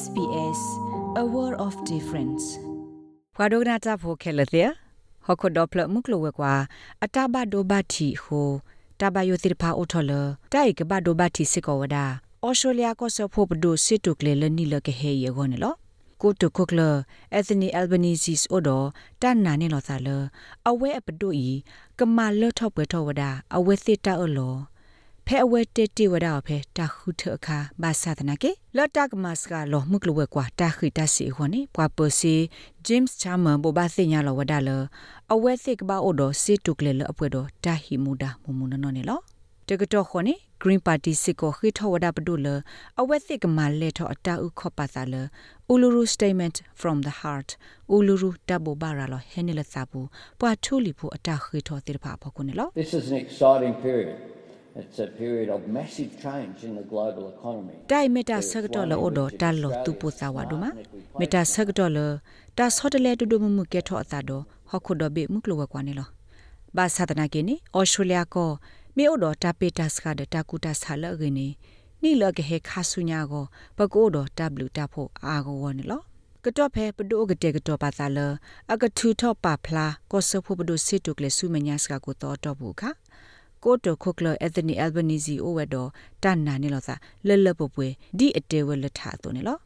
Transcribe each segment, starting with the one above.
SBS a world of difference ဖာဒိုနာတာဖိုခဲလတဲ့ဟခုဒေါပလမှုကလဝကွာအတဘဒိုဘတီဟိုတဘယိုတိဖာအိုထလတိုက်ကဘဒိုဘတီစကောဝဒါအော်စတြေးလျကောဆဖို့ပဒိုစစ်တုကလေလနီလကဟေယေဂောနလောကိုတုခုကလအက်သနီအယ်ဘနီဇီစ်အိုဒတန်နာနေလောသာလအဝဲအပဒိုဤကမာလထော့ပွဲထော့ဝဒါအဝဲစစ်တာအလော ဖဲအဝဲတေတီဝဒါဖဲတာခုထအခါဘာသာတနာကေလော်တက်မတ်စကလောမှုကလဝဲကွာတာခိတစီခွန်နေပွာပစီဂျင်းစ်ချာမန်ဘောဘာစညာလောဝဒါလအဝဲစစ်ကဘာအိုဒစီတုကလေလအပွဲတော့တာဟီမူဒါမမူနနော်နေလောတကတော့ခွန်နေ Green Party စစ်ကိုခိထောဝဒါပဒုလအဝဲစစ်ကမလဲထောအတာဥခောပါသာလ Uluru statement from the heart Uluru tabo baralo henela sabu pwa thuli phu ata khi tho tir pha pha kun lo This is an exciting period It's a period of massive change in the global economy. တိုင်မီတာဆကတော့လောဒတာလောတူပူစာဝဒမမီတာဆကတော့လတာဆော့တလေတူတူမမှုကဲထောအတာတော့ဟခုဒဘေမှုကလောကွာနေလောဘာသာတနာကိနေဩစတြေးလျကောမြေအိုတော်တာပေတာစကဒတာကူတာဆာလကိနေနီလကဟေခါဆုညာကိုပကိုတော် W တာဖို့အာကိုဝနေလောကတော့ဖဲပဒိုကတဲ့ကတော့ပါသာလအကထူထော့ပါဖလားကောဆဖို့ပဒိုစစ်တုကလေဆုမညာစကကိုတော့တော့ဘူးခါ ကိုတိုခုကလအက်သနီအယ်ဘနီဇီအိုဝဲတော့တန်နာနေလို့သာလလပပွေဒီအတေဝလထတော့နေလို့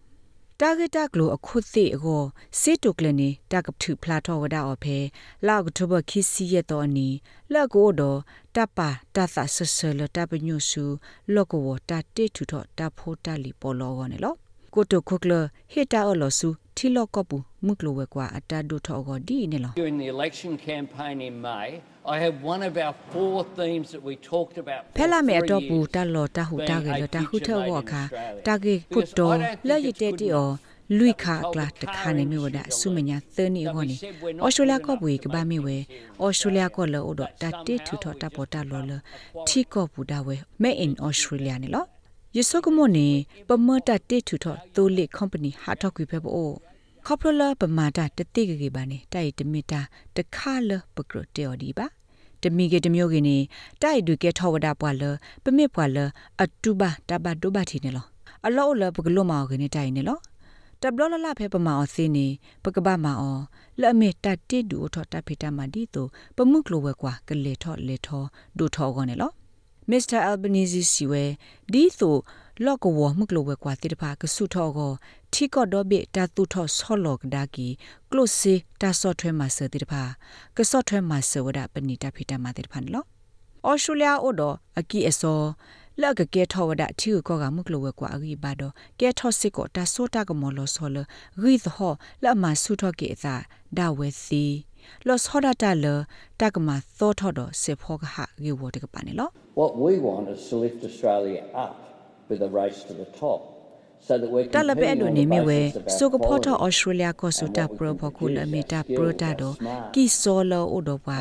တာဂက်တာကလိုအခုသိအကိုစစ်တုကလနေတကပထုဖလာထောဝဒါအဖေလောက်ကထဘခိစီရတော့အနီလက်ကိုတော့တပါတသဆဆလတပညုစုလောကဝတာတေထုထောတဖိုတလီပေါ်လောကနေလို့ ကိုတိုခုကလဟီတာအလောစုထီလောကပူမှုကလိုဝဲကွာအတဒုထောကိုဒီနေလို့ During the election campaign in May, I have one of our four themes that we talked about. for ဖဲလာမဲ three တော့ပူ years တလောတဟုတာကေလတဟုထောဝခာတာကေ Because ပုတ်တော် I don't think လက်ရ it's တဲ့ good တီ enough အောလူခါကလာတခါနေမျိုးဒါဆုမညာသနီဟောနေဩစတြေးလျကပွေကဘာမီဝဲဩစတြေးလျကလောတော့တတေထူထတပေါ်တလောလထီကောပူဒါဝဲ made in australia နေလော ယစကမနေပမတတေထူထသိုးလက် company ဟာတော့ကွေဖဲပို့ခေါပလလပမာတာတတိကကေပါနေတိုက်တမီတာတခါလပကရတေော်ဒီပါတမီကေတမျိုးကင်းနေတိုက်ဒုကေထောဝဒပွာလပမစ်ပွာလအတူပါတဘဒုဘတီနေလောအလောလပကလောမောကင်းနေတိုက်နေလောတဘလလလဖဲပမာအစင်းနေပကပမာအောလက်အမေတတိဒူထောတဖိတမဒီတိုပမှုကလိုဝဲကွာကလေထောလေထောဒူထောကောနေလော Mr. Albanese စီဝဲဒီဆိုလော့ကဝမှုကလဝဲကွာတိတဖာကဆုထောကိုထီကော့ဒောဘေတာတူထောဆောလော့ကဒါကီကလုစီတာဆော့ထွဲမှာစတိတဖာကဆော့ထွဲမှာစဝဒပဏိတဖိတမှာတိတဖာနော်အော်စတြေးလျအိုဒအကီအစောလက်ကကဲထောဝဒထီကိုကမှုကလဝဲကွာအဂီဘာဒကဲထောစစ်ကိုတာဆောတာကမောလောဆောလဂီသဟောလက်မှာဆုထောကေသာဒါဝဲစီ လောဆောဒတာလတကမှာသောထောဒစေဖောကဟာဂေဝတကပါနေလော What we want is to lift Australia up with a race to the top. So that we're တလပဲအဒိုနေမီဝဲ competing on the စု basis က of ဖောတာ quality. ဩစတြေးလျကိုစတာပရဖခုလမီတာပရတာဒိုကီဆိုလောအိုဒိုပါ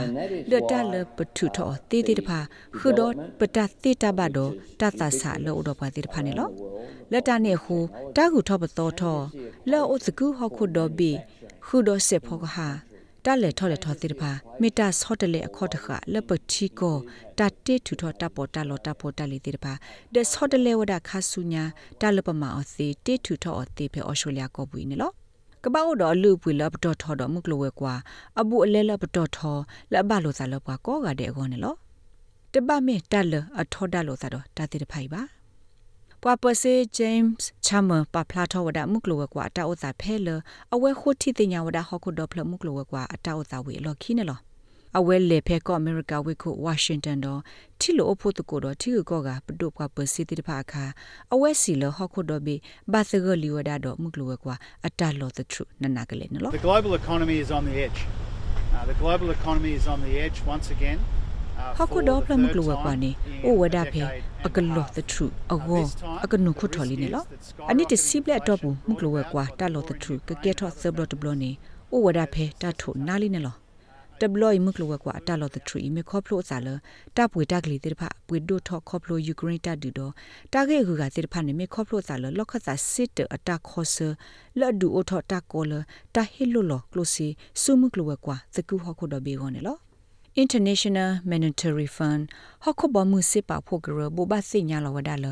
လတလပထုထောတေတေတဖာခုဒပတတေတဘဒိုတတဆာလောအိုဒိုပါတေတဖာနေလောလတနေခုတာခုထောပသောထောလောအိုစကူဟခုဒိုဘီခုဒိုစေဖောကဟာ တလေထောလေထောတိတဖာမီတာဆော့တလေအခေါ်တခလပချီကိုတတေထူထောတပေါ်တလောတပေါ်တလီတိတဖာဒဆော့တလေဝဒခါဆုညာတလပမာအစီတေထူထောအသေးဖေဩစတြေးလျကောပွေးနေလောကပောက်တော့လူပွေလပတော်ထော်တော့မှုကလဝဲကွာအဘူအလဲလပတော်ထော်လက်ဘလို့စားလပွားကောကတဲ့ခေါနေလောတပမေတက်လအထော်တလို့စားတော့တတိတဖိုင်ပါ ပွာပစေဂျိမ်းစ်ချမ်မပပလာထောဝဒမှုကလဝကွာတာဥစာဖဲလအဝဲခိုတီတင်ညာဝဒဟခုဒပလမှုကလဝကွာအတာဥစာဝေလော်ခီနေလောအဝဲလေဖဲကောအမေရိကဝိခုဝါရှင်တန်တော့တီလိုအဖို့တကိုတော့တီကောကပဒုပပစီတိတဖာခါအဝဲစီလဟခုဒဘီဘာသဂလီဝဒတော့မှုကလဝကွာအတာလောတထနနာကလေးနော် The global economy is on the edge. Uh, the global economy is on the edge once again. Uh, ဟခု for တော့ the ဖလမှု third ကလဝကွာ time နေ in အိုဝဒ a ဖေ decade and အကလော a half. တထအ Uh, ဝ this time, အကနုခု the ထော်လီ risk နေ is လော that အနိတ skyrocketing စီပလက်တော့ဘူး inflation မှုကလဝကွာ brought တာ about လောတ global ထက economic ကဲထော့ဆဘလတဘလနေအိုဝဒဖေတာထုနာလီနေလောတဘလိမှုကလဝကွာတာလောတထီမေခေါပလို့စာလတပွေတကလေးတိဖာပွေဒိုထော့ခေါပလို့ယူကရိန်းတဒူတော့တာဂေကူကတိဖာနေမေခေါပလို့စာလလောက်ခတ်စာစစ်တအတာခေါ်ဆလော်ဒူအိုထော့တာကောလတာဟီလိုလောကလိုစီဆုမှုကလဝကွာသကူဟခုဒဘေဂောနေလော International Monetary Fund ဟခုဘမှုစစ်ပါဖို့ကရဘဘစိညာလဝဒါလ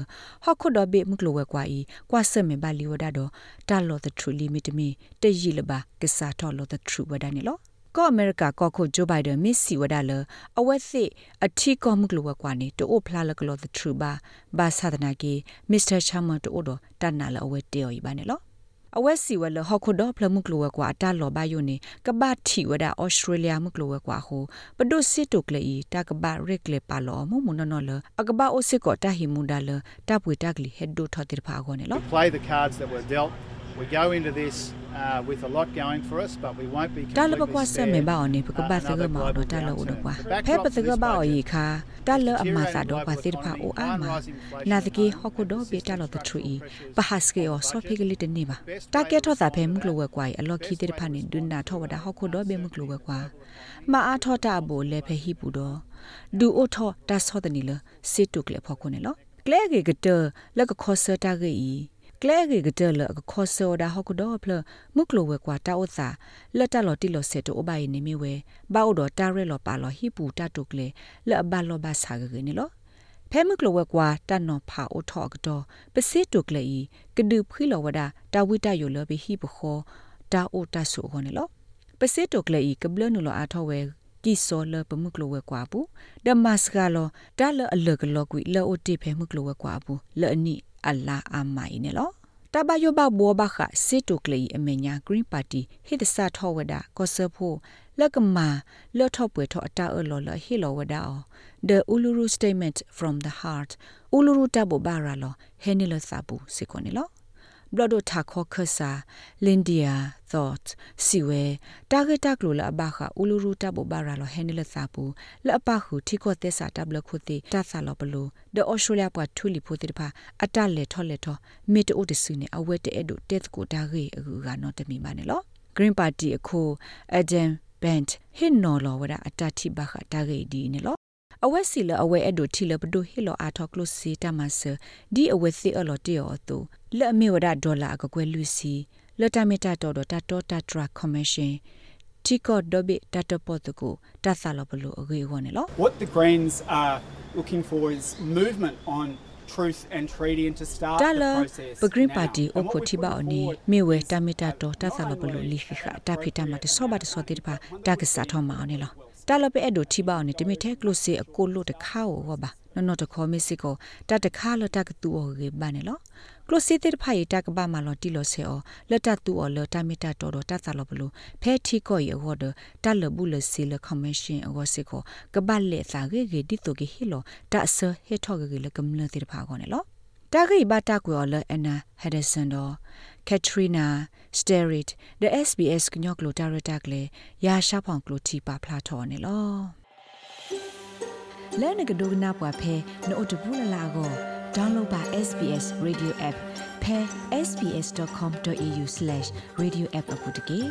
ဟခုဒဘေမကလဝကွာဤကွာဆမေဘလီဝဒါတော့တာလော the true limit မီတရီလပါကစားတော်လော the true ဝဒါနေလောကောအမေရိကကောခုဂျိုဘိုင်ဒန်မစ်စီဝဒါလအဝက်စစ်အထီကောမှုကလဝကွာနေတိုဖလာလကလော the true ဘာဘာသာဒနာကေမစ္စတာချမ်မတိုဒတန်နာလအဝက်တေော်ဤပါနေလော အဝက်စီဝဲလဟခုဒဖလမှုကလောကွာတာလောဘယုန်နေကဘာထီဝဒဩစတြေးလျမှုကလောကွာဟိုပဒုစစ်တုကလေတာကဘာရက်လေပါလောမှုမနနော်လအကဘာအိုစစ်ကောတာဟီမူဒါလတပ်ပွေတက်ကလီဟက်ဒိုထော်တိဖာကောနေလော Play the cards that were dealt. We go into this uh, with a lot going for us, but we won't be တာလဘကွာ completely ဆမေ spared. ဘာအနေပကဘာသကမောတော့တာလဥဒကွာဖဲပသကဘာအီခါတာလအမသာတော့ပါသစ်ဖာအိုအာမနာတကေဟခုဒိုဘေတာလတထရီပဟစကေအောဆောဖိကလီတနေပါတာကဲထောတာဖဲမကလဝဲကွာအလော်ခီတေဖာနေဒွန်းနာထောဝဒါဟခုဒိုဘေမကလဝဲကွာမအားထောတာဘိုလေဖဲဟိပူတော့ဒူအိုထောတာဆောတနီလစစ်တုကလေဖော်ခုနေလောကလဲကေကတလကခောဆတာကေီ ကလဲကေကတလကခောဆောဒါဟခုဒိုဖလမုကလဝဲကွာတာဥစာလက်တလော်တီလော်ဆက်တိုအဘိုင်နေမီဝဲဘာအိုတော့တာရဲလော်ပါလော်ဟိပူတာတုကလေလက်အဘလော်ဘာဆာကေနေလောဖဲမကလဝဲကွာတန်နော်ဖာအိုထော့ကတော့ပစစ်တုကလေဤကဒုခွီလောဝဒတာဝိတယိုလဘဟိပခောတာအိုတဆူခေါနေလောပစစ်တုကလေဤကဘလနုလောအာထောဝဲကီစောလပမှုကလဝဲကွာဘူးဒမတ်စကလောတာလအလကလောကွီလောအိုတိဖဲမှုကလဝဲကွာဘူးလောအနိ အလာအမိုင်နေလောတဘယောဘဘောဘခစစ်တုကလေအမညာ Green Party ဟစ်ဒစာထောဝဒကောဆဖို့လကမာလောထောပွေထောအတာအလောလဟီလောဝဒါအော The Uluru Statement from the Heart Uluru tabo baralo henilo sabu sikonilo blodo thakho khasa lindia thought siwe target taklo la abakha uluru tabo baralo henilo sabu la apakhu thiko tesa tablo khote ta salo blo the australia pwa thuli phote pha ata le tho le tho mit o de sune awe te edo tet ko ta ge agu ga no tami ma ne lo green party akho adam bent hin no lo wada atati bakha ta ge di ne lo အဝက်စီလအဝဲအဲ့ဒိုထီလဘဒိုဟီလောအာထောကလုစီတမဆဒီအဝက်စီအလော်တီယောတူလက်အမေဝဒဒေါ်လာအကကွဲလူစီလတမီတာတော်တော်တာတော်တာထရက်ကော်မရှင်တီကောဒဘီတတပေါ်တကိုတဆာလဘလိုအဂေဝနေလော What the Greens are looking for is movement on truth and treaty and to start တာလ the process. ပဂရင် now. ပါတီ And အ what ခု we တီဘာ put အနီ forward မေဝဲတမီ တာတော်တဆာလဘလိုလီခိခတာဖိတမတဆောဘတ်ဆောတိပါတာကစားထောမောင်းနေလောတာလပဲအဲ့ဒိုတီဘာအနီတမီထဲကလုစီအကိုလို့တခါဟောပါနော်နော်တခေါ်မစ်စစ်ကိုတတခါလတကတူအော်ကေဘာနေလောကလုစီတဲ့ဖိုင်တကဘာမလောတီလောဆေအောလတတူအော်လတမီတာတော်တော်တဆာလဘလိုဖဲထီကိုရေဟောဒတလဘူးလစီလကွန်မရှင်အောစစ်ကိုကဘလက်စာကေကေဒီတိုကေဟီလောတဆဟေထောကေလကမလတိဖာကောနေလော တာဂိဘတာကွေော်လအနာဟက်ဒဆန်ဒေါ်ကက်ထရီနာစတေရစ် the SBS ကညော့ကလိုတာရတာကလေရာရှာဖောင်ကလိုတီပါဖလာထော်နေလောလဲနကဒိုနာပွားဖဲနို့တဘူးလလာကို download ပါ SBS radio app ဖဲ sbs.com.au/radioapp အပုတ်တကေ